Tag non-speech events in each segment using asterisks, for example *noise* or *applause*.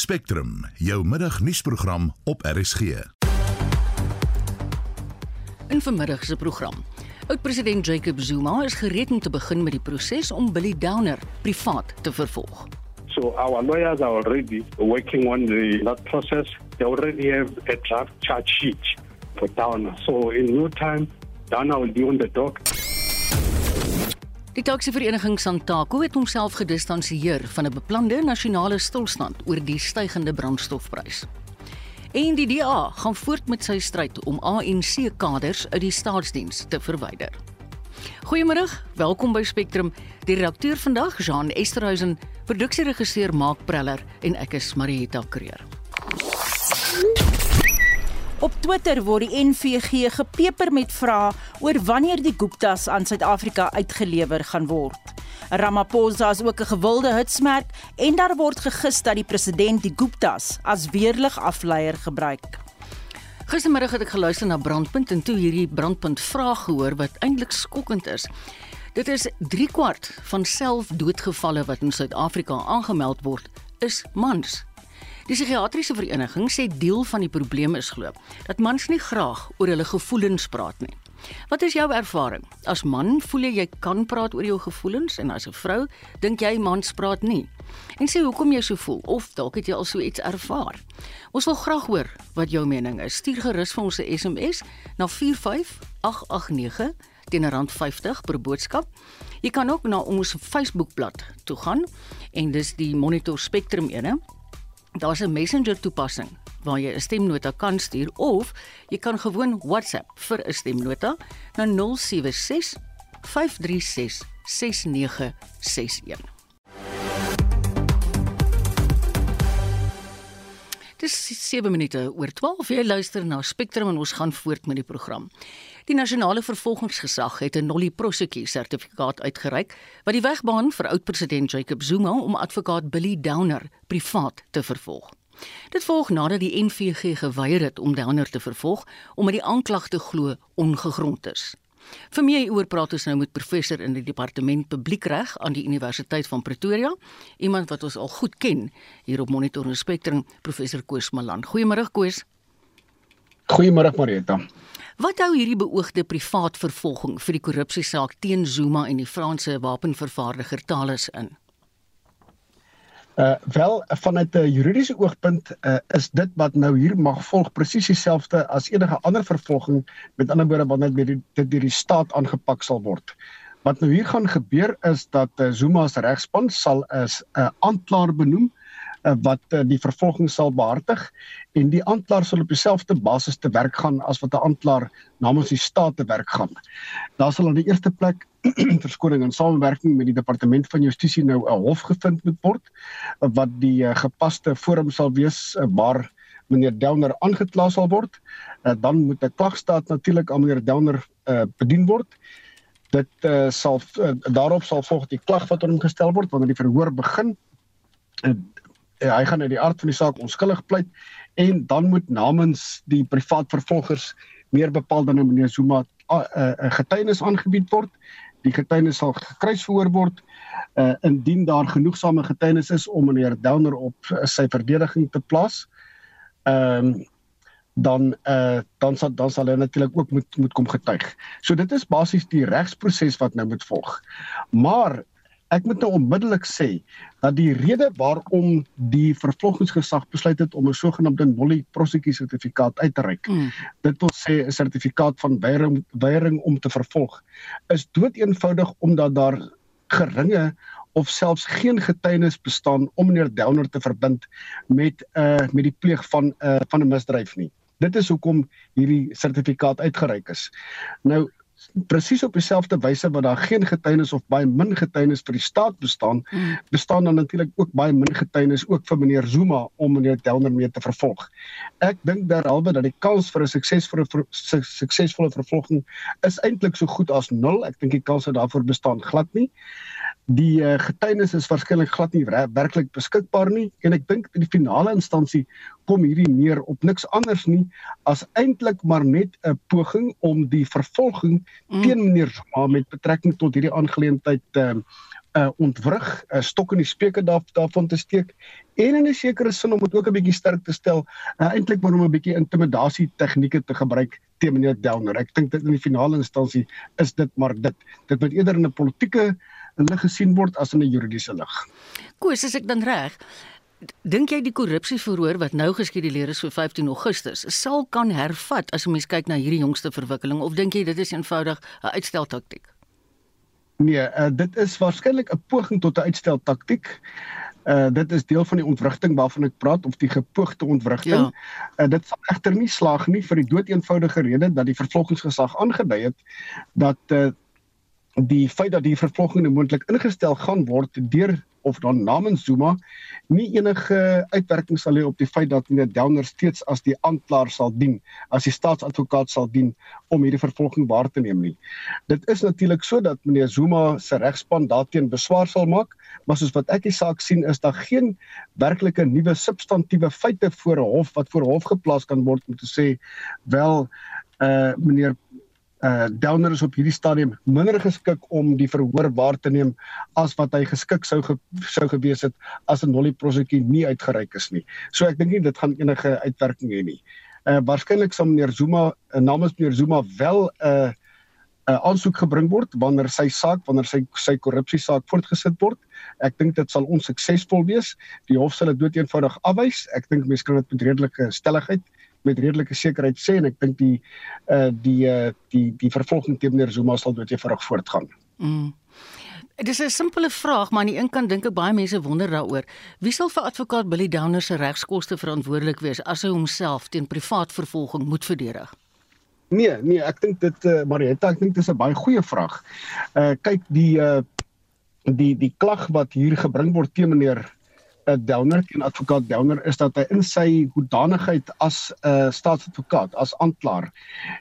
Spectrum, jou middagnuusprogram op RSG. In vanmiddag se program. Oud-president Jacob Zuma is gereed om te begin met die proses om Billy Downer privaat te vervolg. So our lawyers are already working on the that process. They already have a draft charge sheet for Downer. So in no time, Downer will be on the dock. Die taksivereniging Santaco het homself gedistansieer van 'n beplande nasionale stilstand oor die stygende brandstofprys. En die DA gaan voort met sy stryd om ANC-kaders uit die staatsdiens te verwyder. Goeiemôre, welkom by Spectrum. Die redakteur vandag, Jean Esterhuizen, produksieregisseur Mark Preller en ek is Marieta Kreer. Op Twitter word die NVG gepeper met vrae oor wanneer die Guptas aan Suid-Afrika uitgelewer gaan word. Ramaphosa is ook 'n gewilde hitsmerk en daar word gegis dat die president die Guptas as weerlig afleier gebruik. Gistermiddag het ek geluister na Brandpunt en toe hierdie Brandpunt vraag gehoor wat eintlik skokkend is. Dit is 3 kwart van selfdoodgevalle wat in Suid-Afrika aangemeld word, is mans. Die psigiatriese vereniging sê deel van die probleem is glo dat mans nie graag oor hulle gevoelens praat nie. Wat is jou ervaring? As man, voel jy jy kan praat oor jou gevoelens en as 'n vrou, dink jy mans praat nie? En sê hoekom jy so voel of dalk het jy al so iets ervaar. Ons wil graag hoor wat jou mening is. Stuur gerus vir ons 'n SMS na 45889 teen R50 per boodskap. Jy kan ook na ons Facebookblad toe gaan en dis die Monitor Spectrum ene Daar's 'n Messenger toepassing waar jy 'n stemnota kan stuur of jy kan gewoon WhatsApp vir 'n stemnota na 076 536 6961. Dis 7 minute oor 12. Jy luister na Spectrum en ons gaan voort met die program. Die nasionale vervolgingsgesag het 'n nollie prosecutie sertifikaat uitgereik wat die weg baan vir oud-president Jacob Zuma om advokaat Billy Downer privaat te vervolg. Dit volg nadat die NVG geweier het om Downer te vervolg omdat die aanklagte glo ongegrond is. Vir meer oor praat ons nou met professor in die departement publiekreg aan die Universiteit van Pretoria, iemand wat ons al goed ken hier op Monitor en Spectrum, professor Koos Malan. Goeiemôre Koos. Goeiemôre Marita. Wat hou hierdie beoogde privaat vervolging vir die korrupsiesaak teen Zuma en die Franse wapenvervaardiger Thales in? Uh wel vanuit 'n juridiese oogpunt uh, is dit wat nou hier mag volg presies dieselfde as enige ander vervolging met ander woorde wanneer dit dit deur die staat aangepak sal word. Wat nou hier gaan gebeur is dat uh, Zuma se regspan sal 'n uh, aanklaer benoem uh, wat uh, die vervolging sal behartig en die aanklaer sal op dieselfde basis te werk gaan as wat 'n aanklaer namens die staat te werk gaan. Daar sal aan die eerste plek *clears throat* verskoning in samewerking met die departement van justisie nou 'n hof gevind moet word uh, wat die uh, gepaste forum sal wees uh, waar meneer Delner aangekla sal word. Uh, dan moet 'n klagstaat natuurlik aan meneer Delner uh, bedien word. Dit uh, sal uh, daarop sal volg die klag wat aan hom gestel word wanneer die verhoor begin. Hy gaan uit die aard van die saak onskuldig pleit en dan moet namens die privaat vervolgers meer bepaal dan meneer Zuma 'n uh, uh, getuienis aangebied word. Die getuienis sal gekruis verhoor word uh, indien daar genoegsame getuienis is om meneer Downer op uh, sy verdediging te plaas. Ehm um, dan eh uh, dan sal dan sal hy natuurlik ook moet moet kom getuig. So dit is basies die regsproses wat nou moet volg. Maar Ek moet nou onmiddellik sê dat die rede waarom die vervolgingsgesag besluit het om 'n sogenaamde nollie prosecutie sertifikaat uit te reik, mm. dit wil sê 'n sertifikaat van weiering weiering om te vervolg, is doeteenvoudig omdat daar geringe of selfs geen getuienis bestaan om meneer Downer te verbind met uh met die pleeg van uh van 'n misdryf nie. Dit is hoekom hierdie sertifikaat uitgereik is. Nou presies op dieselfde wyse wat daar geen getuienis of baie min getuienis vir die staat bestaan, mm. bestaan dan natuurlik ook baie min getuienis ook vir meneer Zuma om meneer Delner mee te vervolg. Ek dink derhalwe dat die kans vir 'n suksesvolle suksesvolle vervolging is eintlik so goed as nul. Ek dink die kans daarvoor bestaan glad nie. Die uh, getuienis is waarskynlik glad nie werklik beskikbaar nie en ek dink in die finale instansie kom hierdie neer op niks anders nie as eintlik maar net 'n poging om die vervolging mm. teen meneer Zuma met betrekking tot hierdie aangeleentheid uh, uh ontwrig, 'n uh, stok in die speke daar daarvan te steek en in 'n sekere sin om dit ook 'n bietjie sterk te stel, uh, eintlik maar om 'n bietjie intimidasie tegnieke te gebruik teen meneer Delner. Ek dink dit in die finale instansie is dit maar dit. Dit moet eerder in 'n politieke lig gesien word as in 'n juridiese lig. Koos, as ek dan reg, dink jy die korrupsieverhoor wat nou geskeduleer is vir 15 Augustus sal kan hervat as 'n mens kyk na hierdie jongste verwikkeling of dink jy dit is eenvoudig 'n uitsteltaktiek? Nee, uh, dit is waarskynlik 'n poging tot 'n uitsteltaktiek. Uh dit is deel van die ontwrigting waarvan ek praat of die gepoogde ontwrigting. Ja. Uh dit sal egter nie slaag nie vir die doeteenvoudige rede dat die vervolgingsgesag aangedui het dat uh die feit dat die vervolging nou moontlik ingestel gaan word deur of dan namens Zuma nie enige uitwerking sal hê op die feit dat meneer Delner steeds as die aanklaer sal dien, as die staatsadvokaat sal dien om hierdie vervolging waar te neem nie. Dit is natuurlik so dat meneer Zuma se regspan daarteen beswaar sal maak, maar soos wat ek die saak sien is daar geen werklike nuwe substantiëre feite voor 'n hof wat voor hof geplaas kan word om te sê wel uh meneer uh Delner is op hierdie stadium minder geskik om die verhoor waar te neem as wat hy geskik sou ge, sou gewees het as 'n nollie prosekie nie uitgereik is nie. So ek dink nie dit gaan enige uitwerking hê nie. Uh waarskynlik sal meneer Zuma uh, namens meneer Zuma wel 'n uh, 'n uh, aansoek gebring word wanneer sy saak, wanneer sy sy korrupsie saak voortgesit word. Ek dink dit sal onsuksesvol wees. Die hof sal dit doeteenvoudig afwys. Ek dink mense kan dit met redelike stelligheid met redelike sekerheid sê en ek dink die uh die uh die die vervolging teen meneer Zuma sal dood eenvoudig voortgaan. Mm. Dit is 'n simpele vraag, maar aan die een kant dink ek baie mense wonder daaroor. Wie sal vir advokaat Billy Downer se regskoste verantwoordelik wees as hy homself teen privaat vervolging moet verdedig? Nee, nee, ek dink dit uh Marietta, ek dink dit is 'n baie goeie vraag. Uh kyk die uh die die klag wat hier gebring word teen meneer Downer teen advokaat Downer is dat hy in sy hoedanigheid as 'n uh, staatsadvokaat, as aanklaer,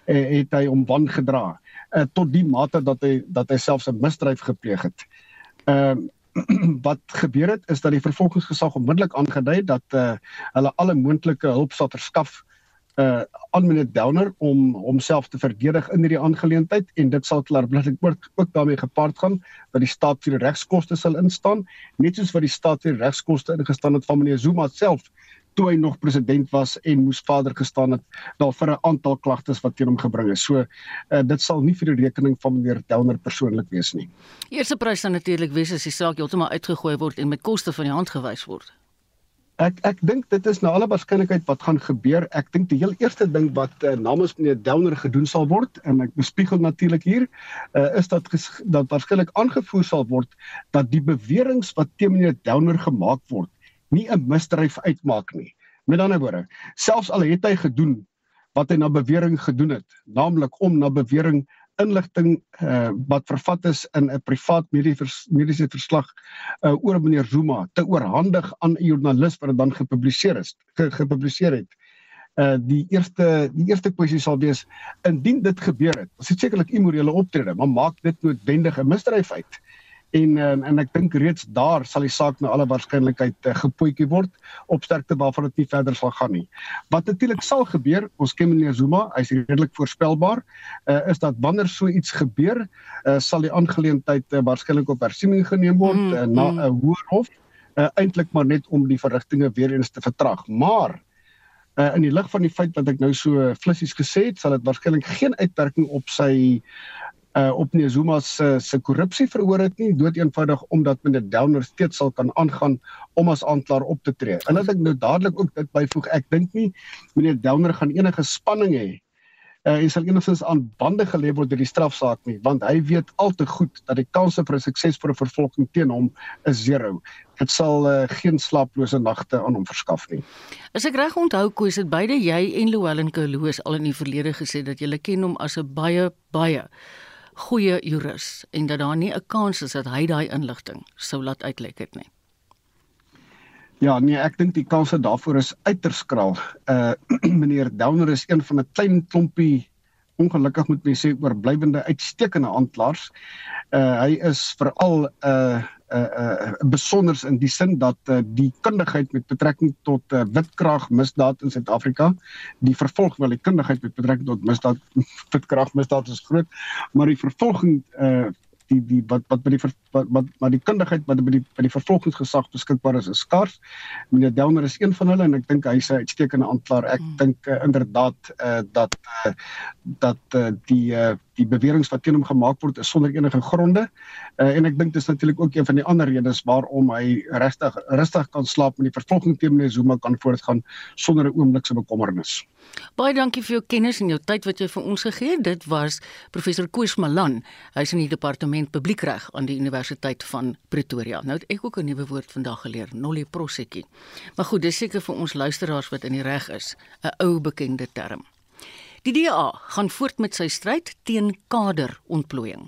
uh, het hy hom wangedra uh, tot die mate dat hy dat hy selfs 'n misdryf gepleeg het. Ehm uh, *clears throat* wat gebeur het is dat die vervolgingsgesag onmiddellik aangedui dat uh, hulle alle moontlike hulp sal verskaf uh aan meneer Downer om homself te verdedig in hierdie aangeleentheid en dit sal klaarblik ook, ook daarmee gepaard gaan dat die staat vir die regskoste sal instaan net soos wat die staat vir regskoste ingestaan het van meneer Zuma self toe hy nog president was en moes vader gestaan het daar vir 'n aantal klagtes wat teen hom gebring is. So uh, dit sal nie vir die rekening van meneer Downer persoonlik wees nie. Eerste prys dan natuurlik wees as die saak heeltemal uitgegooi word en met koste van die hand gewys word. Ek ek dink dit is na alle waarskynlikheid wat gaan gebeur. Ek dink die heel eerste ding wat uh, namens meneer Delner gedoen sal word en ek bespiegel natuurlik hier uh, is dat dat waarskynlik aangevoer sal word dat die beweringe wat teen meneer Delner gemaak word nie 'n misdryf uitmaak nie. Met ander woorde, selfs al het hy gedoen wat hy na bewering gedoen het, naamlik om na bewering inligting uh, wat vervat is in 'n privaat mediese verslag uh, oor meneer Zuma te oorhandig aan 'n joernalis wat dit dan gepubliseer is ge, gepubliseer het. Uh die eerste die eerste kwessie sal wees indien dit gebeur het. Dit is sekerlik immorele optrede, maar maak dit noodwendig 'n misdryf uit. En um, en ek dink reeds daar sal die saak na alle waarskynlikheid uh, gepoetjie word op sterkte waarvan dit nie verder sal gaan nie. Wat natuurlik sal gebeur, ons ken meneer Zuma, hy's redelik voorspelbaar, uh, is dat wanneer so iets gebeur, uh, sal die aangeleentheid uh, waarskynlik op hersieming geneem word uh, na 'n uh, hoër hof, uh, eintlik maar net om die verrigtinge weer eens te vertraag. Maar uh, in die lig van die feit wat ek nou so flissies gesê het, sal dit waarskynlik geen uitwerking op sy uh op meneer Zuma se se korrupsie verhoor het nie dood eenvoudig omdat meneer Downer steeds sal kan aangaan om as aanklaer op te tree. En dat ek nou dadelik ook dit byvoeg, ek dink nie meneer Downer gaan enige spanning hê uh en sal enigstens aan bande gelê word deur die strafsaak nie, want hy weet al te goed dat die kanse vir 'n suksesvolle vervolging teen hom is zero. Dit sal uh, geen slaaplose nagte aan hom verskaf nie. As ek reg onthou, koes dit beide jy en Louwelen Koloos al in die verlede gesê dat jy ken hom as 'n baie baie goeie jurist en dat daar nie 'n kans is dat hy daai inligting sou laat uitlek het nie. Ja, nee, ek dink die kanse daarvoor is uiters skraal. Uh *clears throat* meneer Downer is een van 'n klein klompie ongelukkig moet mens sê oorblywende uitstekende aanklaers. Uh hy is veral 'n uh, uh uh besonders in die sin dat uh, die kundigheid met betrekking tot uh, witkrag misdaad in Suid-Afrika die vervolg wel die kundigheid met betrekking tot misdaad *laughs* witkrag misdaad is groot maar die vervolging uh die die wat wat by die wat wat maar die kundigheid wat by die by die vervolgingsgesag beskikbaar is is skaars. Meneer Delmer is een van hulle en ek dink hy's 'n uitstekende aanklaer. Ek hmm. dink uh, inderdaad uh, dat uh, dat uh, die uh, die beweringe wat teen hom gemaak word is sonder enige gronde. Uh, en ek dink dis natuurlik ook een van die ander redes waarom hy regtig rustig kan slaap en die vervolging teen meneer Zuma kan voortgaan sonder 'n oomblik se bekommernis. Baie dankie vir jou kennis en jou tyd wat jy vir ons gegee het. Dit was professor Koos Malan. Hy's in die departement publiekreg aan die Universiteit van Pretoria. Nou het ek ook 'n nuwe woord vandag geleer, nollie prosecutie. Maar goed, dis seker vir ons luisteraars wat in die reg is, 'n ou bekende term. Die DA gaan voort met sy stryd teen kaderontplooiing.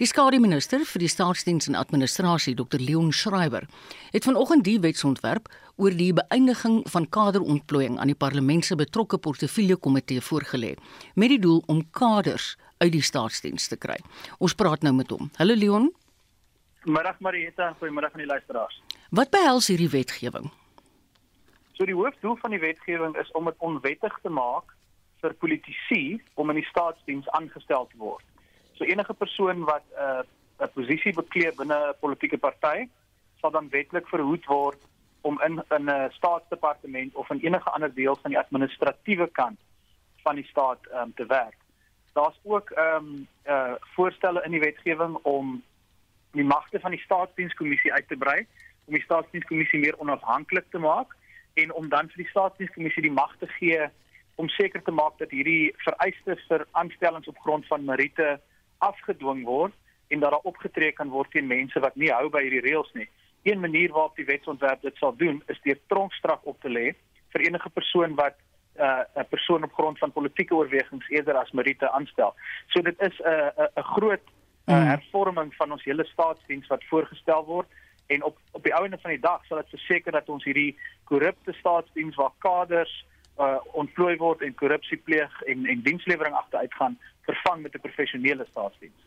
Die skademinister vir die staatsdiens en administrasie, Dr Leon Schreiber, het vanoggend die wetsontwerp oor die beëindiging van kaderontplooiing aan die parlement se betrokke portefeulje komitee voorgelê met die doel om kaders uit die staatsdiens te kry. Ons praat nou met hom. Hallo Leon. Middag Marieta, goeiemiddag aan die luisteraars. Wat behels hierdie wetgewing? So die hoofdoel van die wetgewing is om dit onwettig te maak vir politici om in die staatsdiens aangestel te word. So enige persoon wat 'n uh, 'n posisie bekleed binne 'n politieke party sal dan wetlik verhoed word om in in 'n staatsdepartement of in enige ander deel van die administratiewe kant van die staat um, te werk. Daar's ook ehm um, uh voorstelle in die wetgewing om die magte van die staatsdienskommissie uit te brei om die staatsdienskommissie meer onafhanklik te maak en om dan vir die staatsdienskommissie die mag te gee om seker te maak dat hierdie vereistes vir aanstellings op grond van meriete afgedwing word en dat daar opgetree kan word teen mense wat nie hou by hierdie reëls nie. Een manier waarop die wetsontwerp dit sal doen is deur tronkstraf op te lê vir enige persoon wat uh, 'n uh, persoon op grond van politieke oorwegings eerder as meriete aanstel. So dit is 'n uh, 'n uh, groot uh, hmm. hervorming van ons hele staatsdiens wat voorgestel word en op op die ouene van die dag sal dit verseker dat ons hierdie korrupte staatsdiens waar kaders uh, ontplooi word en korrupsie pleeg en en dienslewering agteruit gaan vervang met 'n professionele staatsdiens.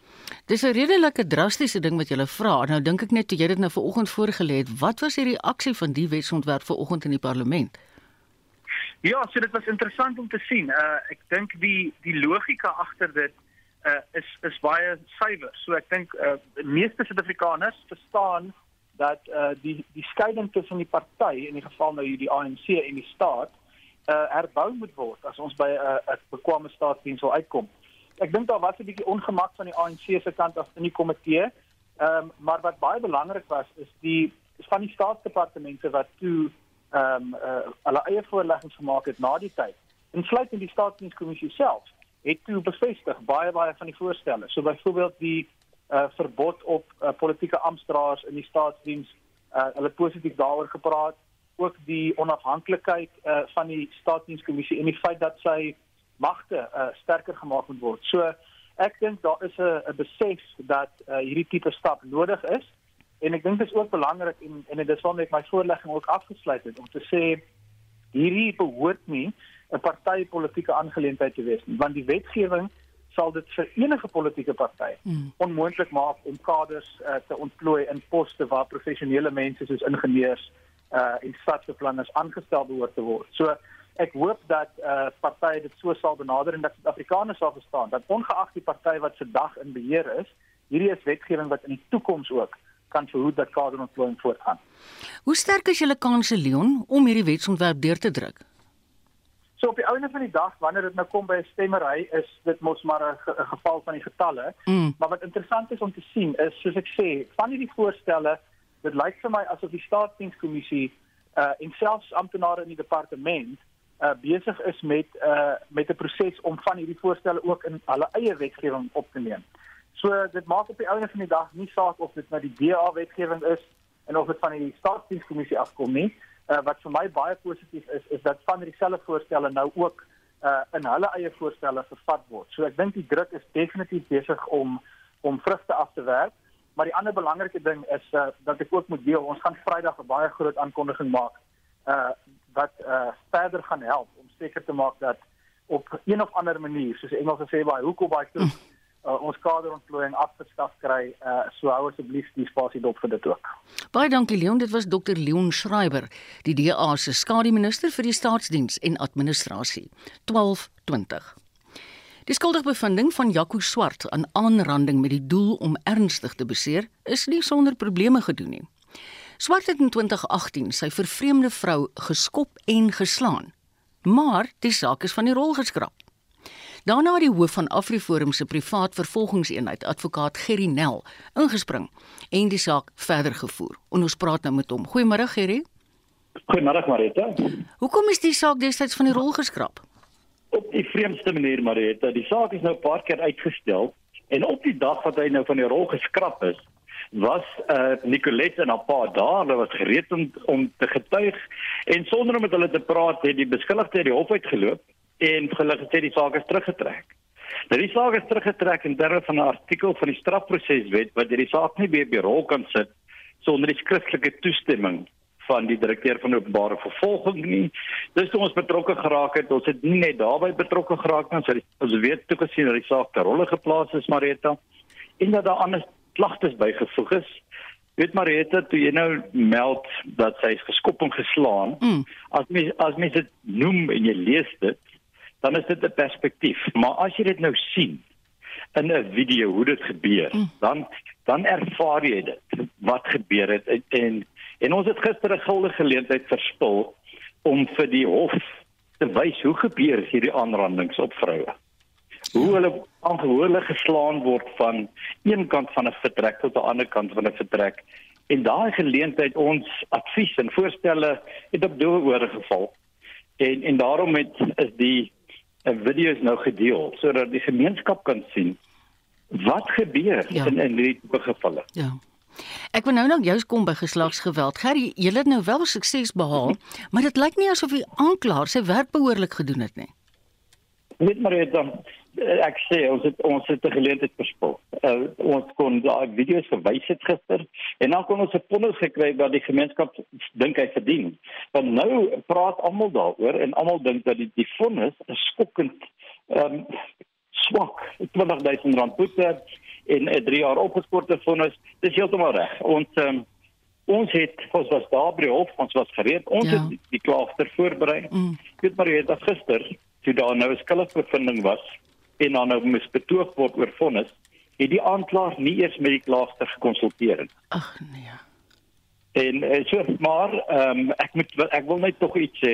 Dis 'n redelike drastiese ding wat jy vra. Nou dink ek net toe jy dit nou vanoggend voorgelê het, wat was die reaksie van die wetsontwerp vanoggend in die parlement? Ja, so dit was interessant om te sien. Uh ek dink die die logika agter dit uh is is baie suiwer. So ek dink uh meeste Suid-Afrikaners verstaan dat uh die die skeiding tussen die party in die geval nou hierdie ANC en die staat uh, herbou moet word as ons by 'n uh, bekwame staatsdiens wil uitkom. Ek dink daar was 'n bietjie ongemak van die ANC se kant af in die komitee. Ehm um, maar wat baie belangrik was is die van die staatsdepartemente wat toe ehm um, uh, hulle eie voorleggings gemaak het na die tyd. Insluit in die staatsdienskommissie self het toe bevestig baie baie van die voorstelle. So byvoorbeeld die uh, verbod op uh, politieke amptenare in die staatsdiens. Uh, hulle positief daaroor gepraat ook die onafhanklikheid uh, van die staatsdienskommissie en die feit dat sy magte uh, sterker gemaak moet word. So ek dink daar is 'n besef dat uh, hierdie tipe stap nodig is en ek dink dit is ook belangrik en en dit is waarom ek my voorlegging ook afgesluit het om te sê hierdie behoort nie 'n partytetiese aangeleentheid te wees nie want die wetgewing sal dit vir enige politieke party hmm. onmoontlik maak om kaders uh, te ontplooi in poste waar professionele mense soos ingenieurs uh en stadsbeplanners aangestel behoort te word. So ek hoop dat uh partye dit so sal benader en dat Suid-Afrikaners sal verstaan dat ongeag die party wat se dag in beheer is, hierdie is wetgewing wat in die toekoms ook kan verhoed dat kaderontplooiing voortgaan. Hoe sterk is julle kanse Leon om hierdie wetsontwerp deur te druk? So op die ouene van die dag wanneer dit nou kom by 'n stemmery is dit mos maar 'n ge geval van die getalle. Mm. Maar wat interessant is om te sien is soos ek sê, van hierdie voorstelle dit lyk vir my asof die staatsdienskommissie uh en selfs amptenare in die departement uh besig is met uh met 'n proses om van hierdie voorstelle ook in hulle eie wetgewing op te neem. So dit maak op die einde van die dag nie saak of dit nou die DA wetgewing is en of dit van die staatsdienskommissie afkom nie. Uh wat vir my baie positief is is dat van dieselfde voorstelle nou ook uh in hulle eie voorstelle vervat word. So ek dink die druk is definitief besig om om vrugte af te werk. Maar die ander belangrike ding is uh, dat ek ook moet deel, ons gaan Vrydag 'n baie groot aankondiging maak uh wat uh verder gaan help om seker te maak dat op een of ander manier, soos Engels sê baie hoekom baie terug uh, ons kaderontplooiing afgeskaf kry, uh so hou asseblief die spasie dop vir dit ook. Baie dankie Leon, dit was Dr Leon Schreiber, die DA se skademinister vir die staatsdiens en administrasie. 1220 Die skuldigbevindings van Jaco Swart aan aanranding met die doel om ernstig te beseer is nie sonder probleme gedoen nie. Swart het in 2018 sy vervreemde vrou geskop en geslaan, maar die saak is van die rol geskraap. Daarna het die hoof van Afriforum se privaat vervolgingseenheid, advokaat Gerry Nel, ingespring en die saak verder gevoer. En ons praat nou met hom. Goeiemôre Gerry. Goeiemôre Marita. Hoekom is die saak destyds van die rol geskraap? Op die vreemdste manier Marita, die saak is nou 'n paar keer uitgestel en op die dag wat hy nou van die rol geskraap is, was uh Nicolette en haar pa daar, hulle was gereed om om te getuig en sonder om met hulle te praat het die beskuldigde uit die hof uitgeloop en hulle gesê die saak is teruggetrek. Nou die saak is teruggetrek in terme van 'n artikel van die strafproseswet wat jy die saak nie weer die rol kan sit sonder die skriftelike toestemming van die direkteur van openbare vervolging nie. Dis toe ons betrokke geraak het. Ons het nie net daarbey betrokke geraak nie, ons, ons weet toe gesien dat die saak ter rolle geplaas is, Marita, en dat daar ander klagtes bygevoeg is. Weet Marita, toe jy nou meld dat sy geskop en geslaan, mm. as mens as mens dit noem en jy lees dit, dan is dit 'n perspektief. Maar as jy dit nou sien in 'n video hoe dit gebeur, mm. dan dan ervaar jy dit wat gebeur het en, en ons het gister 'n guldige geleentheid verspil om vir die hof te wys hoe gebeur hierdie aanrandings op vroue. Hoe hulle aangehoorlik geslaan word van een kant van 'n vertrek tot 'n ander kant van 'n vertrek. En daai geleentheid ons advies en voorstelle het op doel oorgeval. En en daarom het is die 'n video is nou gedeel sodat die gemeenskap kan sien wat gebeur ja. in in hierdie gevalle. Ja. Ek wil nou nou jous kom by geslagsgeweld. Gerry, jy het nou wel sukses behaal, maar dit lyk nie asof die aanklaer sy werk behoorlik gedoen het nie. Net maar dit dan eh, ek sê ons het ons het 'n geleentheid verspil. Uh, ons kon daai video's verwys het gister en dan kon ons 'n vonnis gekry dat die gemeenskap dink hy verdien. Want nou praat almal daaroor en almal dink dat die die vonnis is skokkend ehm um, swak. 20000 rand boete en 'n 3 jaar opgeskorte vonnis. Dis heeltemal reg. Ons um, ons het ons was daar by die hof, ons was gereed. Ons ja. het die, klaagster voorberei. Mm. Ek weet maar jy het gister toe daar nou 'n skuldigbevinding was en dan nou mis betoog word oor vonnis, het die aanklaer nie eers met die klaagster gekonsulteer nie. Ag nee. En uh, so maar ehm um, ek moet ek wil net tog iets sê.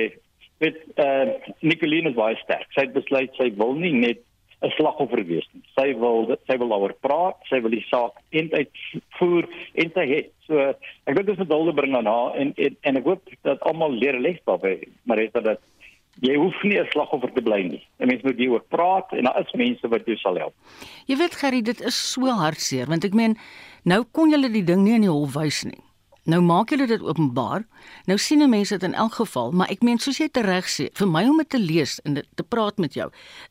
Met eh uh, Nicoline is baie sterk. Sy het besluit sy wil nie net 'n slagoffer wees nie. Sy wil sy wil daaroor praat, sy wil die saak eintlik voer en sy het. So ek dink dit is 'n dulde bring aan haar en, en en ek hoop dat almal leer les daarbey, maar dit dat jy hoef nie 'n slagoffer te bly nie. 'n Mens moet hieroor praat en daar is mense wat jou sal help. Jy weet Gerry, dit is so hartseer want ek meen nou kon jy die ding nie in die hol wys nie. Nou maak julle dit openbaar. Nou sien mense dit in elk geval, maar ek meen soos jy tereg sê, vir my om dit te lees en dit te praat met jou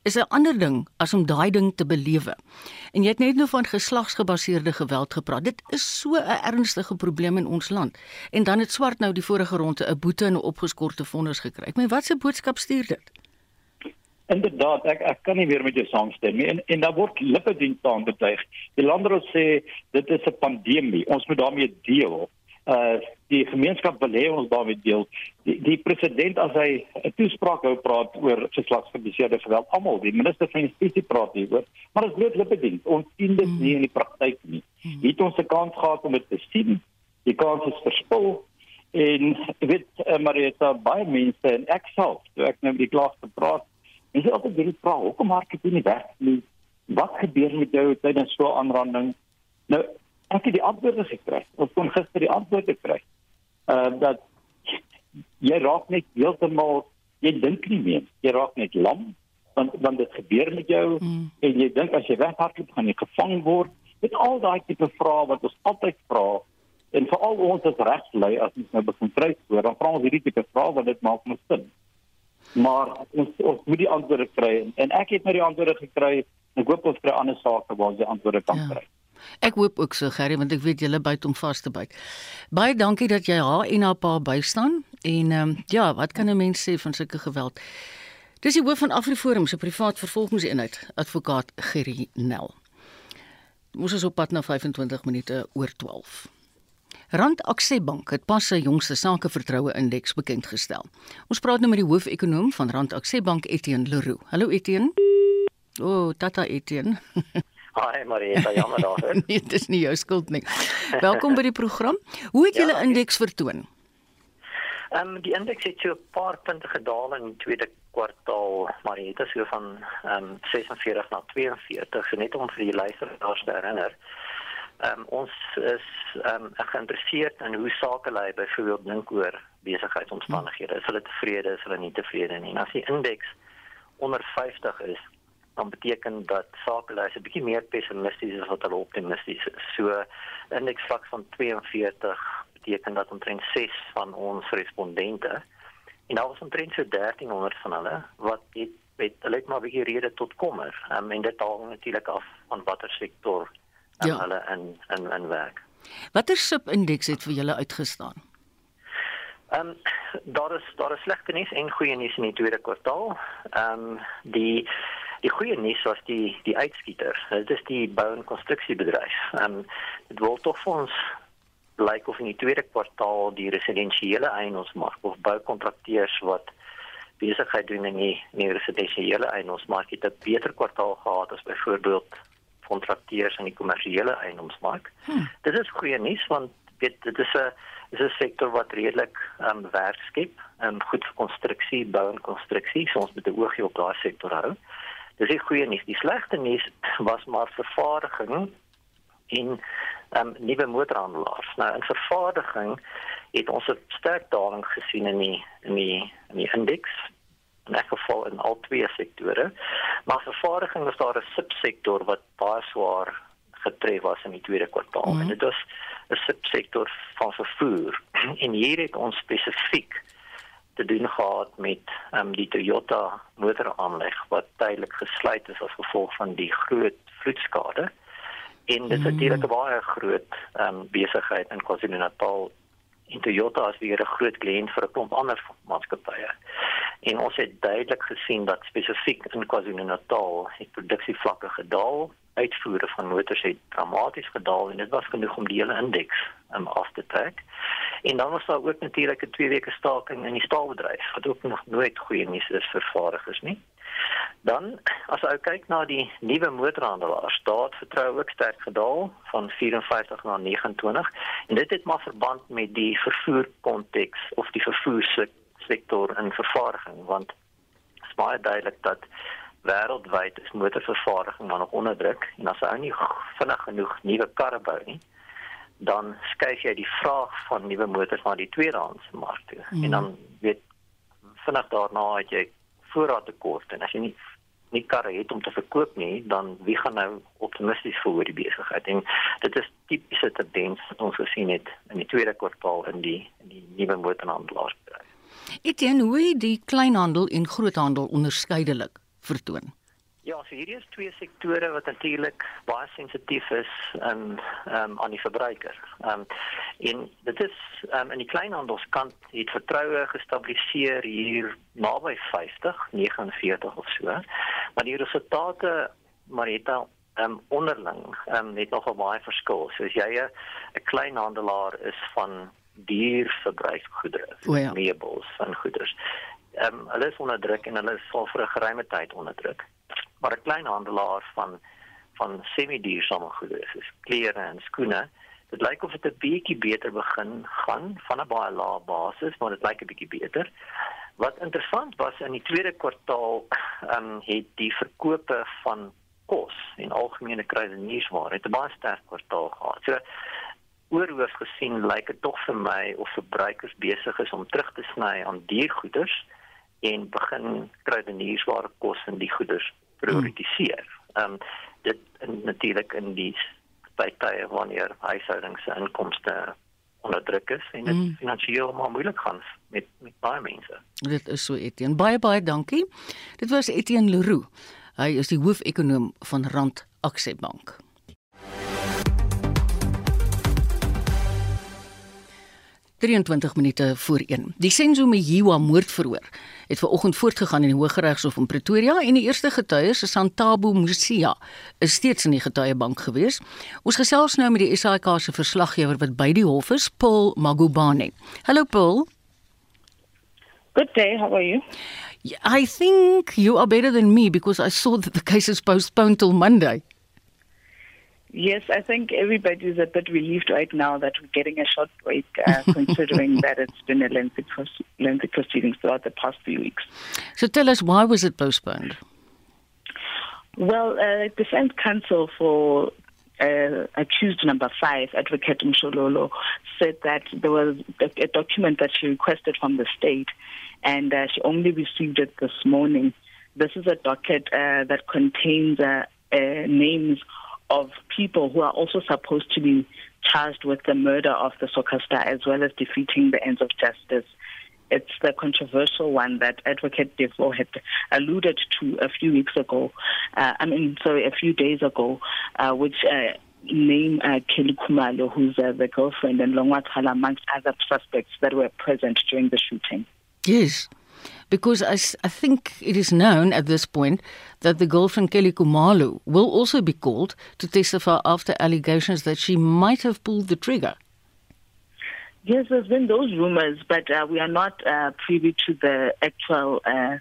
is 'n ander ding as om daai ding te belewe. En jy het net nou van geslagsgebaseerde geweld gepraat. Dit is so 'n ernstige probleem in ons land. En dan het swart nou die vorige ronde 'n boete en 'n opgeskorte vonnis gekry. Ek meen, wat se boodskap stuur dit? Inderdaad, ek ek kan nie weer met jou saamstem nie. En en daar word lippediens aan betuig. Die landrol sê dit is 'n pandemie. Ons moet daarmee deel uh die gemeenskap wil hê ons daarmee deel. Die, die president as hy 'n toespraak hou praat oor geslagsgebaseerde geweld, almal, die minister van justisie praat hieroor, maar dit is net lipediens. Ons sien dit nie in die praktyk nie. Hmm. Het ons 'n kans gehad om dit te sien? Die kans is verspil en ek weet uh, Marita baie mense en ek self, toe ek nou met die klas gepraat, is dit altyd baie vra, hoekom maak jy nie weg nie? Wat gebeur met jou tydens so 'n aanranding? Nou ek het die antwoorde gekry. Ons kon gister die antwoorde kry. Ehm uh, dat jy raak net heeltemal jy dink nie meer. Jy raak net lam want want dit gebeur met jou mm. en jy dink as jy weghardloop gaan jy gevang word. Dit al daai tipe vrae wat ons altyd vra en veral ons as regslei as ons nou begin kry oor dan vra ons hierdie tipe vrae want dit maak mos sin. Maar ons ons moet die antwoorde kry en ek het nou die antwoorde gekry en ek hoop ons kry ander sake waar ons die antwoorde kan ja. kry. Ek hoop ook so Gerry want ek weet julle byt om vas te byt. Baie dankie dat jy haar en haar pa bystaan en ehm um, ja, wat kan 'n mens sê van sulke geweld? Dis die hoof van Afriforum se privaat vervolgingseenheid, advokaat Gerry Nel. Ons is op pad na 25 minute oor 12. Rand Aksebank het pas sy jongste sakevertroue indeks bekend gestel. Ons praat nou met die hoofekonoom van Rand Aksebank Etienne Leroux. Hallo Etienne. O, oh, Tata Etienne. *laughs* Haai Marieta, jammer daar. *laughs* nee, dit is nie jou skuld nie. Welkom by die program. Hoe het julle ja, indeks vertoon? Ehm um, die indeks het so 'n paar punte gedaal in die tweede kwartaal, Marieta so van ehm um, 46 na 42, so net om vir die luisteraars te herinner. Ehm um, ons is ehm um, geïnteresseerd in hoe sake lei byvoorbeeld dink oor besigheidsomstandighede. Is hulle tevrede, is hulle nie tevrede nie. En as die indeks onder 50 is, dan beteken dat sake lei 'n bietjie meer pessimisties is as wat hulle optimisties is. So indeks vlak van 42 beteken dat omtrent 6 van ons respondente en daar was omtrent so 1300 van hulle wat het met hulle het maar 'n bietjie rede tot kommer. Um, en dit hang natuurlik af van watter sektor um, ja. hulle in in in werk. Watter subindeks het vir julle uitgestaan? Ehm um, daar is daar is slegte nuus en goeie nuus in die tweede kwartaal. Ehm um, die die goeie nuus was die die uitskieter. Dit is die bou en konstruksiebedryf. Ehm um, dit wil tog vir ons lyk of in die tweede kwartaal die residensiële eienaarsmark of boukontrakteurs wat besigheid doen in die, in die residensiële eienaarsmark het 'n beter kwartaal gehad as byvoorbeeld kontrakteurs in die kommersiële eienaarsmark. Hmm. Dit is goeie nuus want dit dit is 'n is 'n sektor wat redelik ehm um, werk skep en um, goed vir konstruksie, bou en konstruksie. So ons moet 'n oogie op daai sektor hou. Dis die goeie nuus. Die slegte nuus was maar vervaardiging en um, nuwe motorhandelaars. Nou in vervaardiging het ons 'n sterk daling gesien in die in die in die indeks in elk geval in al twee sektore. Maar vervaardiging was daar 'n subsektor wat baie swaar getref was in die tweede kwartaal. Mm -hmm. En dit was 'n subsektor van vervoer. *clears throat* En hier het ons spesifiek te doen gehad met um, die Toyota motoraanleg wat tydelik gesluit is as gevolg van die groot vloedskade. En dit is natuurlik 'n baie groot um, besigheid in KwaZulu-Natal. En Toyota is weer 'n groot kliënt vir 'n klomp ander maatskappye. En ons het duidelik gesien dat spesifiek in KwaZulu-Natal het produksievlakke gedaal uitvoere van motors het dramaties gedaal en dit was genoeg om die hele indeks um, af te trek. En dan was daar ook natuurlik 'n 2 weke staking in die staalbedryf wat ook nog nooit goeie nuus is vir vervaardigers nie. Dan as jy kyk na die nuwe motorhandelaars, staat vertroue ook sterk gedaal van 54 na 29 en dit het maar verband met die vervoer konteks of die vervoer sektor in vervaardiging want dit is baie duidelik dat wêreldwyd is motorvervaardiging maar nog onder druk. En as ou nie vinnig genoeg nuwe karre bou nie dan skuif jy die vraag van nuwe motors na die tweedehandse mark toe. Mm. en dan weet vinnig daarna het jy voorraad tekort en as jy nie nie karre het om te verkoop nie dan wie gaan nou optimisties voel oor die besigheid? En dit is tipiese tendens wat ons gesien het in die tweede kwartaal in die in die nuwe motorhandelaars. Etienne, hoe die kleinhandel en groothandel onderskeidelik vertoon? Ja, so hierdie is twee sektore wat natuurlik baie sensitief is in um, aan die verbruiker. Ehm um, en dit is um, in die kleinhandelskant het vertroue gestabiliseer hier naby 50, 49 of so. Maar die resultate het dan um, onderling um, het nogal baie verskil. So as jy 'n kleinhandelaar is van duur verbruiksgoedere, oh ja. meubels en goederes ehm um, hulle is onder druk en hulle is al vir 'n geruime tyd onder druk. Maar 'n klein handelaar van van semi-duursame goedere soos klere en skoene, dit lyk of dit 'n bietjie beter begin gaan van 'n baie lae basis, maar dit lyk 'n bietjie beter. Wat interessant was in die tweede kwartaal, ehm um, het die verkope van kos en algemene kruideniersware het 'n baie sterk kwartaal gehad. So oorhoofs gesien lyk dit tog vir my of verbruikers besig is om terug te sny aan diergoeders en begin kruideniersware kos en die goederes prioritiseer. Ehm um, dit natuurlik in die tye wanneer huishoudings se inkomste onder druk is en dit mm. finansiëel maar moeilik gaan met met baie mense. Dit is so Etienne. Baie baie dankie. Dit was Etienne Leroux. Hy is die hoofekonoom van Rand Aksiebank. 23 minute voor 1. Die Senzo Mjiwa moordverhoor het ver oggend voortgegaan in die Hooggeregshof in Pretoria en die eerste getuie, Santabo Musia, is steeds in die getuiebank gewees. Ons gesels nou met die SAK se verslaggewer wat by die hof is, Paul Magubane. Hallo Paul. Good day, how are you? I think you are better than me because I saw that the case is postponed till Monday. Yes, I think everybody is a bit relieved right now that we're getting a short break, uh, *laughs* considering that it's been a lengthy, pros- lengthy proceedings throughout the past few weeks. So tell us why was it postponed? Well, uh, defense counsel for uh, accused number five, Advocate Mshololo, said that there was a, a document that she requested from the state, and uh, she only received it this morning. This is a docket uh, that contains uh, uh, names of people who are also supposed to be charged with the murder of the soccer star as well as defeating the ends of justice. It's the controversial one that Advocate Defoe had alluded to a few weeks ago. Uh, I mean, sorry, a few days ago, uh, which uh, name uh, Kelly Kumalo, who's uh, the girlfriend, and Longwathala, amongst other suspects that were present during the shooting. Yes. Because I, I think it is known at this point that the girlfriend Kelly Kumalu will also be called to testify after allegations that she might have pulled the trigger. Yes, there's been those rumors, but uh, we are not uh, privy to the actual, uh,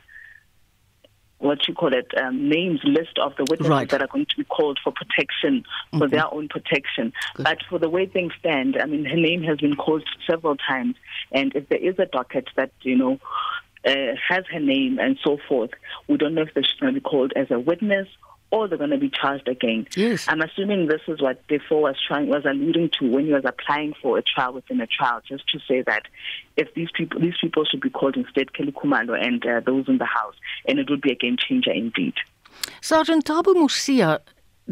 what you call it, um, names list of the witnesses Right. that are going to be called for protection, for their own protection. But for the way things stand, I mean, her name has been called several times, and if there is a docket that you know uh, has her name and so forth, we don't know if she's going to be called as a witness. Or they're going to be charged again. Yes. I'm assuming this is what Defoe was trying was alluding to when he was applying for a trial within a trial, just to say that if these people these people should be called instead Kelly Kumalo and uh, those in the house, and it would be a game changer indeed. Sergeant Tabu Musia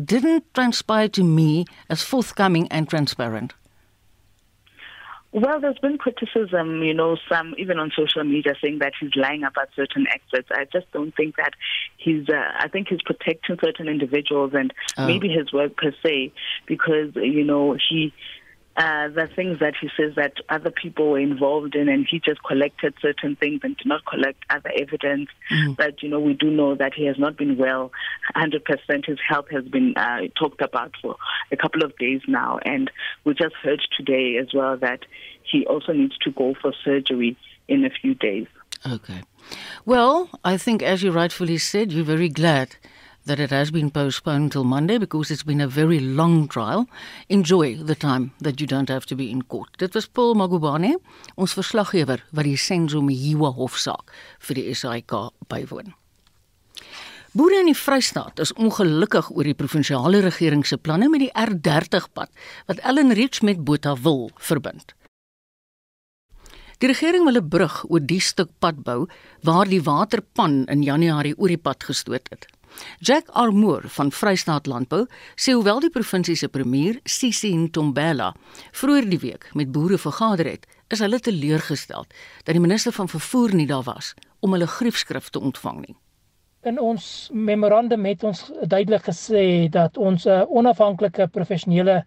didn't transpire to me as forthcoming and transparent. Well, there's been criticism, you know, some even on social media saying that he's lying about certain experts. I just don't think that he's. Uh, I think he's protecting certain individuals and Oh. maybe his work per se, because you know he. Uh, the things that he says that other people were involved in, and he just collected certain things and did not collect other evidence. But you know, we do know that he has not been well. 100%. His health has been uh, talked about for a couple of days now, and we just heard today as well that he also needs to go for surgery in a few days. Okay. Well, I think as you rightfully said, you're very glad that it has been postponed till Monday because it's been a very long trial. Enjoy the time that you don't have to be in court. Dit was Paul Magubane, ons verslaggewer wat die Senzo Mjiwa hofsaak vir die SAIK bywoon. Boere in die Vrystaat is ongelukkig oor die provinsiale regering se planne met die R30 pad wat Ellen Ridge met Botawil verbind. Die regering wil 'n brug oor die stuk pad bou waar die waterpan in Januarie oor die pad gestoot het. Jack Armour van Vrystaat Landbou sê hoewel die provinsie se premier, Sisi Ntombela, vroeër die week met boere vergader het, is hulle teleurgesteld dat die minister van vervoer nie daar was om hulle griefskrif te ontvang nie. In ons memorandum het ons duidelik gesê dat ons 'n onafhanklike professionele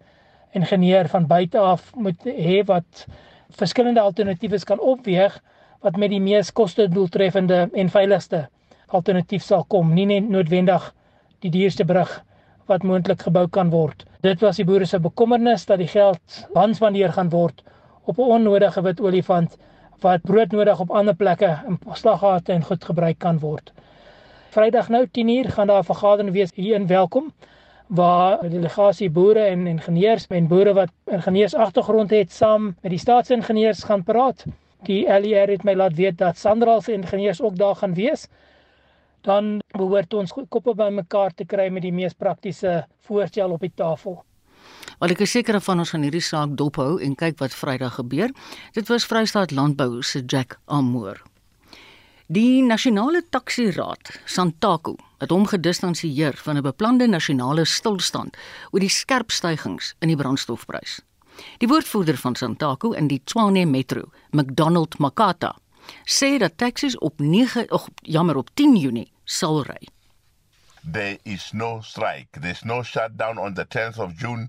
ingenieur van buite af moet hê wat verskillende alternatiewe kan opweeg wat met die mees kostedoeltreffende en veiligste alternatief sal kom, nie net noodwendig die duurste brug wat moontlik gebou kan word. Dit was die boere se bekommernis dat die geld wanspandeer gaan word op 'n onnodige wit olifant wat broodnodig op ander plekke in slaggate en goed gebruik kan word. Vrydag nou 10uur gaan daar 'n vergadering wees hier in Welkom waar delegasie boere en ingenieurs en boere wat ingenieurs agtergrond het saam met die staatsingenieurs gaan praat. Die LER het my laat weet dat Sandraal se ingenieurs ook daar gaan wees. Dan behoort ons koppe bymekaar te kry met die mees praktiese voorstel op die tafel. Wel ek is seker van ons gaan hierdie saak dophou en kyk wat Vrydag gebeur. Dit was Vrystaat Landbou se Jack Armour. Die Nasionale Taxi-raad, Santaku, het hom gedistansieer van 'n beplande nasionale stilstand oor die skerp stygings in die brandstofprys. Die woordvoerder van Santaku in die Tshwane Metro, McDonald Makata, sê dat taksies op 9 of jammer op 10 Junie sal ry. There is no strike. There's no shutdown on the 10th of June.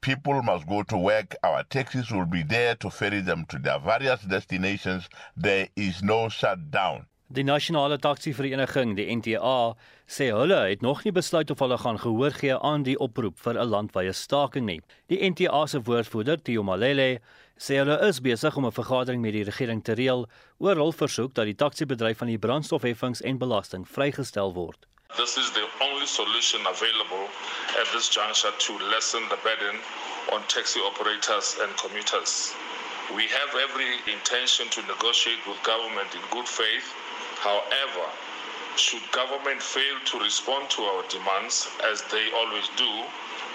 People must go to work. Our taxis will be there to ferry them to their various destinations. There is no shutdown. Die nasionale taksivereniging, die NTA, sê hulle het nog nie besluit of hulle gaan gehoor gee aan die oproep vir 'n landwyse staking nie. Die NTA se woordvoerder, Theo Malele, sê hulle is besig om 'n vergadering met die regering te reël oor hul versoek dat die taksibedryf van die brandstofheffings en belasting vrygestel word. This is the only solution available at this juncture to lessen the burden on taxi operators and commuters. We have every intention to negotiate with government in good faith However, should government fail to respond to our demands, as they always do,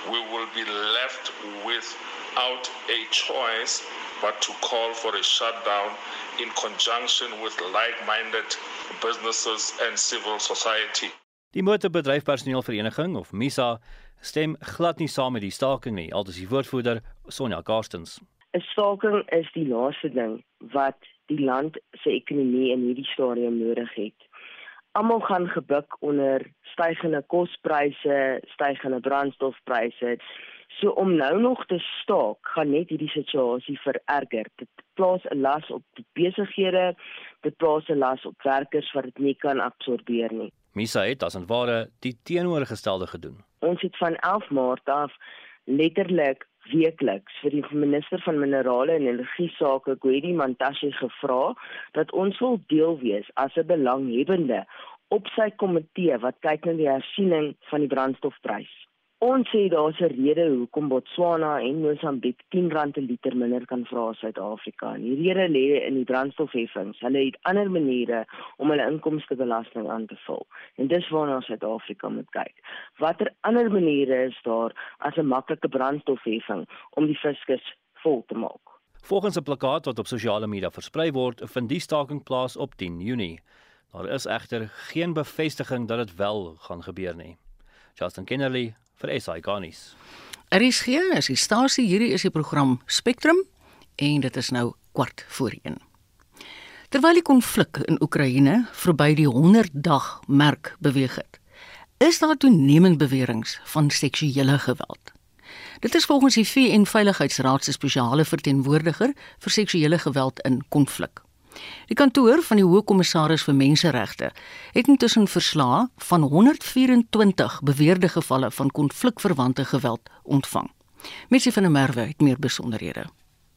we will be left without a choice but to call for a shutdown in conjunction with like-minded businesses and civil society. Die motorbedryfpersoneelvereniging of MISA stem glad nie saam met die staking nie, aldus die woordvoerder Sonja Karstens. 'n Staking is die laaste ding wat die land se ekonomie in hierdie stadium nodig het. Almal gaan gebuk onder stygende kospryse, stygende brandstofpryse. So om nou nog te staak, gaan net hierdie situasie vererger. Dit plaas 'n las op die besighede, dit plaas 'n las op werkers wat dit nie kan absorbeer nie. Misa het as en ware die teenoorgestelde gedoen. Ons het van 11 Maart af letterlik weekliks vir die minister van minerale en energie sake Gwedi Mantashe gevra dat ons wil deel wees as 'n belanghebbende op sy komitee wat kyk na die hersiening van die brandstofprys. Ons sê daar's 'n rede hoekom Botswana en Mosambik R10 per liter minder kan vra as Suid-Afrika. Die rede lê in die brandstofheffings. Hulle het ander maniere om hulle inkomstebelasting aan te vul. En dis waarna Suid-Afrika moet kyk. Watter ander maniere is daar as 'n maklike brandstofheffing om die fiskus vol te maak? Volgens 'n plakkaat wat op sosiale media versprei word, vind die staking plaas op 10 Junie. Daar is egter geen bevestiging dat dit wel gaan gebeur nie. Justin Kennerly vir SI Garnis. Er is hier, as die stasie hierdie is die program Spectrum en dit is nou kwart voor 1. Terwyl die konflik in Oekraïne verby die 100 dag merk beweeg het, is daar toenemend beweringe van seksuele geweld. Dit is volgens die VN Veiligheidsraad se spesiale verteenwoordiger vir seksuele geweld in konflik. Die kantoor van die Hoogkommissaris vir Menseregte het intussen verslae van 124 beweerde gevalle van konflikverwante geweld ontvang. Messie van der Merwe het meer besonderhede.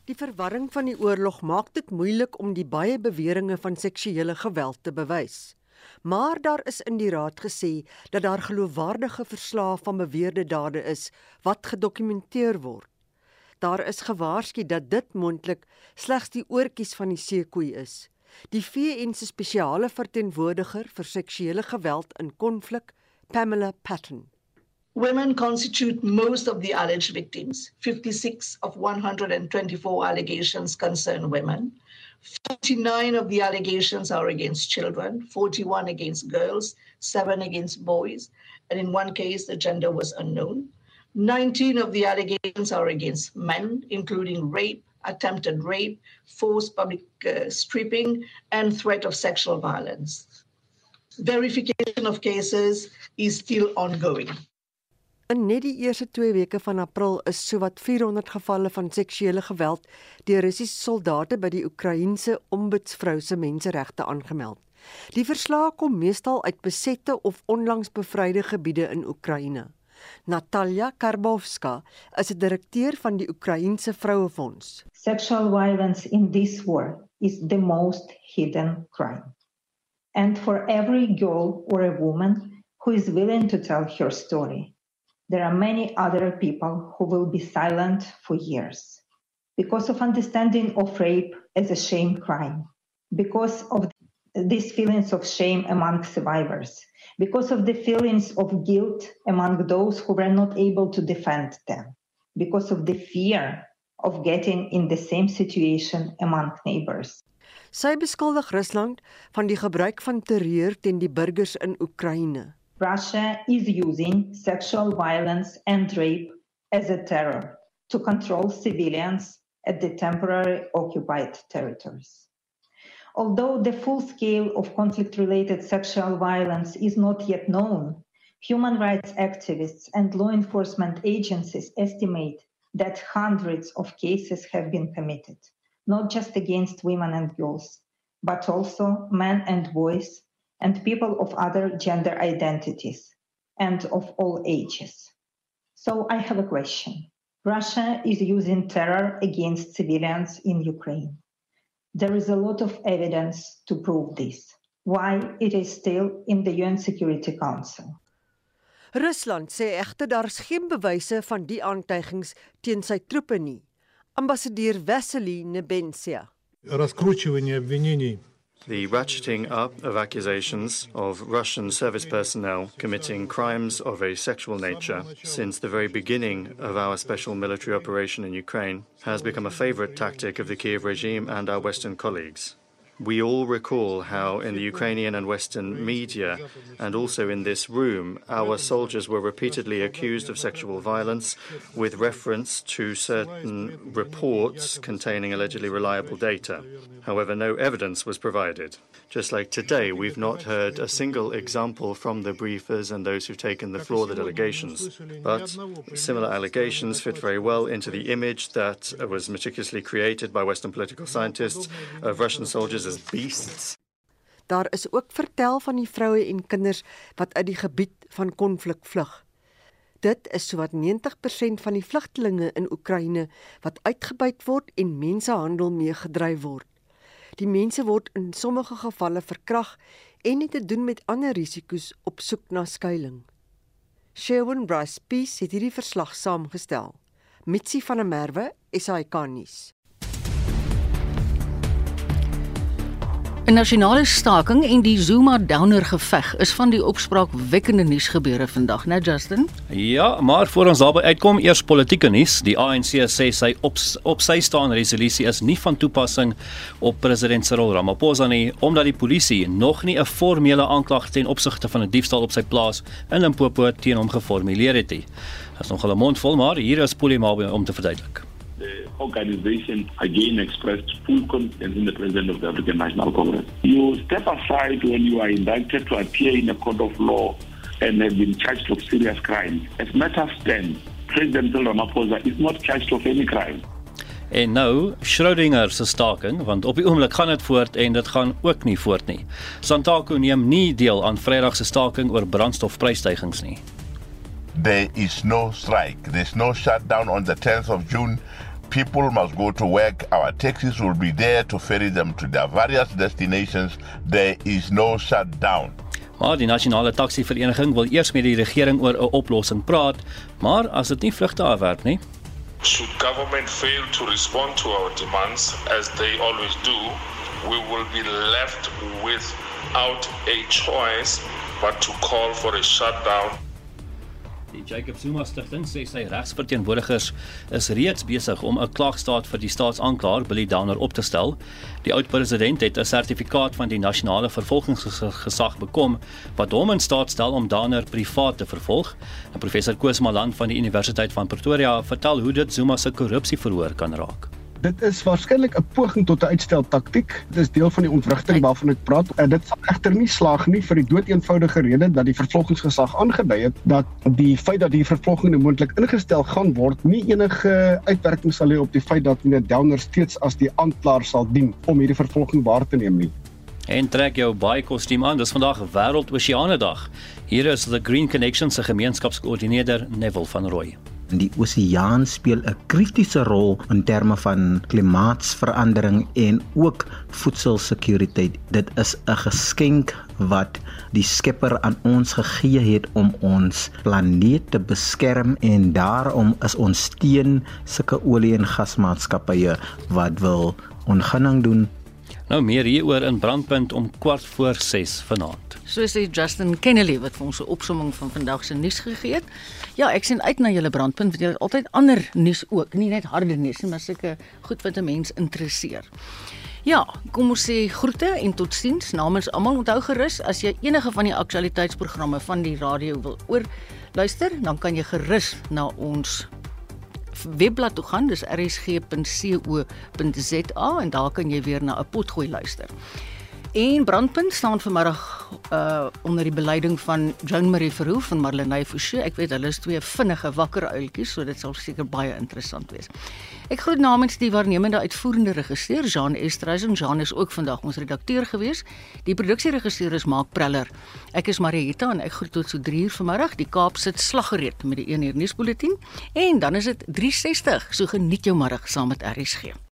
Die verwarring van die oorlog maak dit moeilik om die baie beweringe van seksuele geweld te bewys. Maar daar is in die raad gesê dat daar geloofwaardige verslae van beweerde dade is wat gedokumenteer word. Daar is gewaarsku dat dit moontlik slegs die oortjies van die seekoei is. Die VN se spesiale verteenwoordiger vir seksuele geweld in konflik, Pamela Patton. Women constitute most of the alleged victims. 56 of 124 allegations concern women. 49 of the allegations are against children, 41 against girls, 7 against boys, and in one case the gender was unknown. 19 of the allegations are against men, including rape, attempted rape, forced public uh, stripping, and threat of sexual violence. Verification of cases is still ongoing. In net die eerste 2 weke van April is sowat 400 gevalle van seksuele geweld deur Russiese soldate by die Oekraïense ombudsvrou se menseregte aangemeld. Die verslae kom meestal uit besette of onlangs bevryde gebiede in Oekraïne. Natalia Karbowska is 'n direkteur van die Oekraïense Vrouefonds. Sexual violence in this war is the most hidden crime. And for every girl or a woman who is willing to tell her story, there are many other people who will be silent for years because of understanding of rape as a shame crime, because of these feelings of shame among survivors because of the feelings of guilt among those who were not able to defend them, because of the fear of getting in the same situation among neighbors. Sy beskuldig Rusland van die gebruik van terreur teen die burgers in Oekraïne. Russia is using sexual violence and rape as a terror to control civilians at the temporary occupied territories. Although the full scale of conflict related sexual violence is not yet known, human rights activists and law enforcement agencies estimate that hundreds of cases have been committed, not just against women and girls, but also men and boys and people of other gender identities and of all ages. So I have a question. Russia is using terror against civilians in Ukraine. There is a lot of evidence to prove this. Why it is still in the UN Security Council. Rusland sê egter daar is geen bewyse van die aantuigings teen sy troepe nie. Ambassadeur Vasily Nebenzia. Раскручивание обвинений the ratcheting up of accusations of Russian service personnel committing crimes of a sexual nature since the very beginning of our special military operation in Ukraine has become a favorite tactic of the Kiev regime and our Western colleagues. We all recall how, in the Ukrainian and Western media, and also in this room, our soldiers were repeatedly accused of sexual violence with reference to certain reports containing allegedly reliable data. However, no evidence was provided. Just like today, we've not heard a single example from the briefers and those who've taken the floor, the delegations. But similar allegations fit very well into the image that was meticulously created by Western political scientists of Russian soldiers as beasts. Daar is ook vertel van die vroue en kinders wat uit die gebied van konflik vlug. Dit is sowat 90% van die vlugtelinge in Oekraïne wat uitgebuit word en mensehandel meegedryf word. Die mense word in sommige gevalle verkrag en het te doen met ander risiko's op soek na skuilings. Sherwin Bryce Peace het hierdie verslag saamgestel. Mitsi van der Merwe, SAK nuus. 'n Nasionale staking en die Zuma Downer geveg is van die opspraakwekkende nuusgebeure vandag, né Justin? Ja, maar voor ons daarby uitkom, eers politieke nuus. Die ANC sê sy op op sy staan resolusie is nie van toepassing op president Cyril Ramaphosa nie, omdat die polisie nog nie 'n formele aanklag ten opsigte van 'n diefstal op sy plaas in Limpopo teen hom geformuleer het nie. Dit is nog 'n mond vol, maar hier is Polie om te verduidelik. The organization again expressed full confidence in the President of the African National Congress. You step aside when you are indicted to appear in a court of law and have been charged of serious crimes. As matters stand, President Ramaphosa is not charged of any crime. En nou Schrödinger se staking want op die oomblik gaan dit voort en dit gaan ook nie voort nie. Santaco neem nie deel aan Vrydag se staking oor brandstofprysstygings nie. There is no strike. There's no shutdown on the 10th of June. People must go to work. Our taxis will be there to ferry them to their various destinations. There is no shutdown. Maar die nasionale taxi-vereniging wil eers met die regering oor 'n oplossing praat, maar as dit nie vrugte afwerp nie, should government fail to respond to our demands as they always do, we will be left without a choice but to call for a shutdown. Die Jacob Zuma stigting sê sy regsverteenwoordigers is reeds besig om 'n klaagstaat vir die staatsaanklaer Billy Downer op te stel. Die oud-president het 'n sertifikaat van die nasionale vervolgingsgesag bekom wat hom in staat stel om Downer privaat te vervolg. En professor Koos Malan van die Universiteit van Pretoria vertel hoe dit Zuma se korrupsieverhoor kan raak. Dit is waarskynlik 'n poging tot 'n uitsteltaktiek. Dit is deel van die ontwrigting waarvan ek praat. En dit sal egter nie slaag nie vir die doeteenvoudige rede dat die vervolgingsgesag aangedui het dat die feit dat die vervolging nou moontlik ingestel gaan word, nie enige uitwerking sal hê op die feit dat meneer Downer steeds as die aanklaer sal dien om hierdie vervolging waar te neem nie. En trek jou baie kostuum aan. Dis vandag Wêreld-Oseane Dag. Hier is the Green Connection se gemeenskapskoördineerder Neville van Rooi. Die oseaan speel 'n kritiese rol in terme van klimaatsverandering en ook voedselsekuriteit. Dit is 'n geskenk wat die Skepper aan ons gegee het om ons planeet te beskerm en daarom is ons teen sulke olie en gasmaatskappye wat wil ongunning doen Nou meer hieroor in Brandpunt om kwart voor 6 vanaand. So sê Justin Kennedy wat vir ons 'n opsomming van vandag se nuus gegee het. Ja, ek sien uit na julle Brandpunt want julle het altyd ander nuus ook, nie net harde nuus nie, maar sulke goed wat 'n mens interesseer. Ja, kom ons sê groete en totsiens namens almal. Onthou gerus as jy enige van die aktualiteitsprogramme van die radio wil oor luister, dan kan jy gerus na ons webblad toe gaan, dis rsg.co.za en daar kan jy weer na 'n potgooi luister. En brandpunt staan vanmiddag uh onder die beleiding van Joan Marie Verhoef en Marlenae Forsie. Ek weet hulle is twee vinnige wakker uiltjies, so dit sal seker baie interessant wees. Ek groet namens die waarnemende uitvoerende regisseur Jean Estreisen. Jean is ook vandag ons redakteur gewees. Die produksieregisseur is Mark Preller. Ek is Marieta en ek groet tot so 3 uur vanmiddag. Die Kaap sit slaggereed met die 1 uur nuusbulletin en dan is dit 360. So geniet jou middag saam met RSG.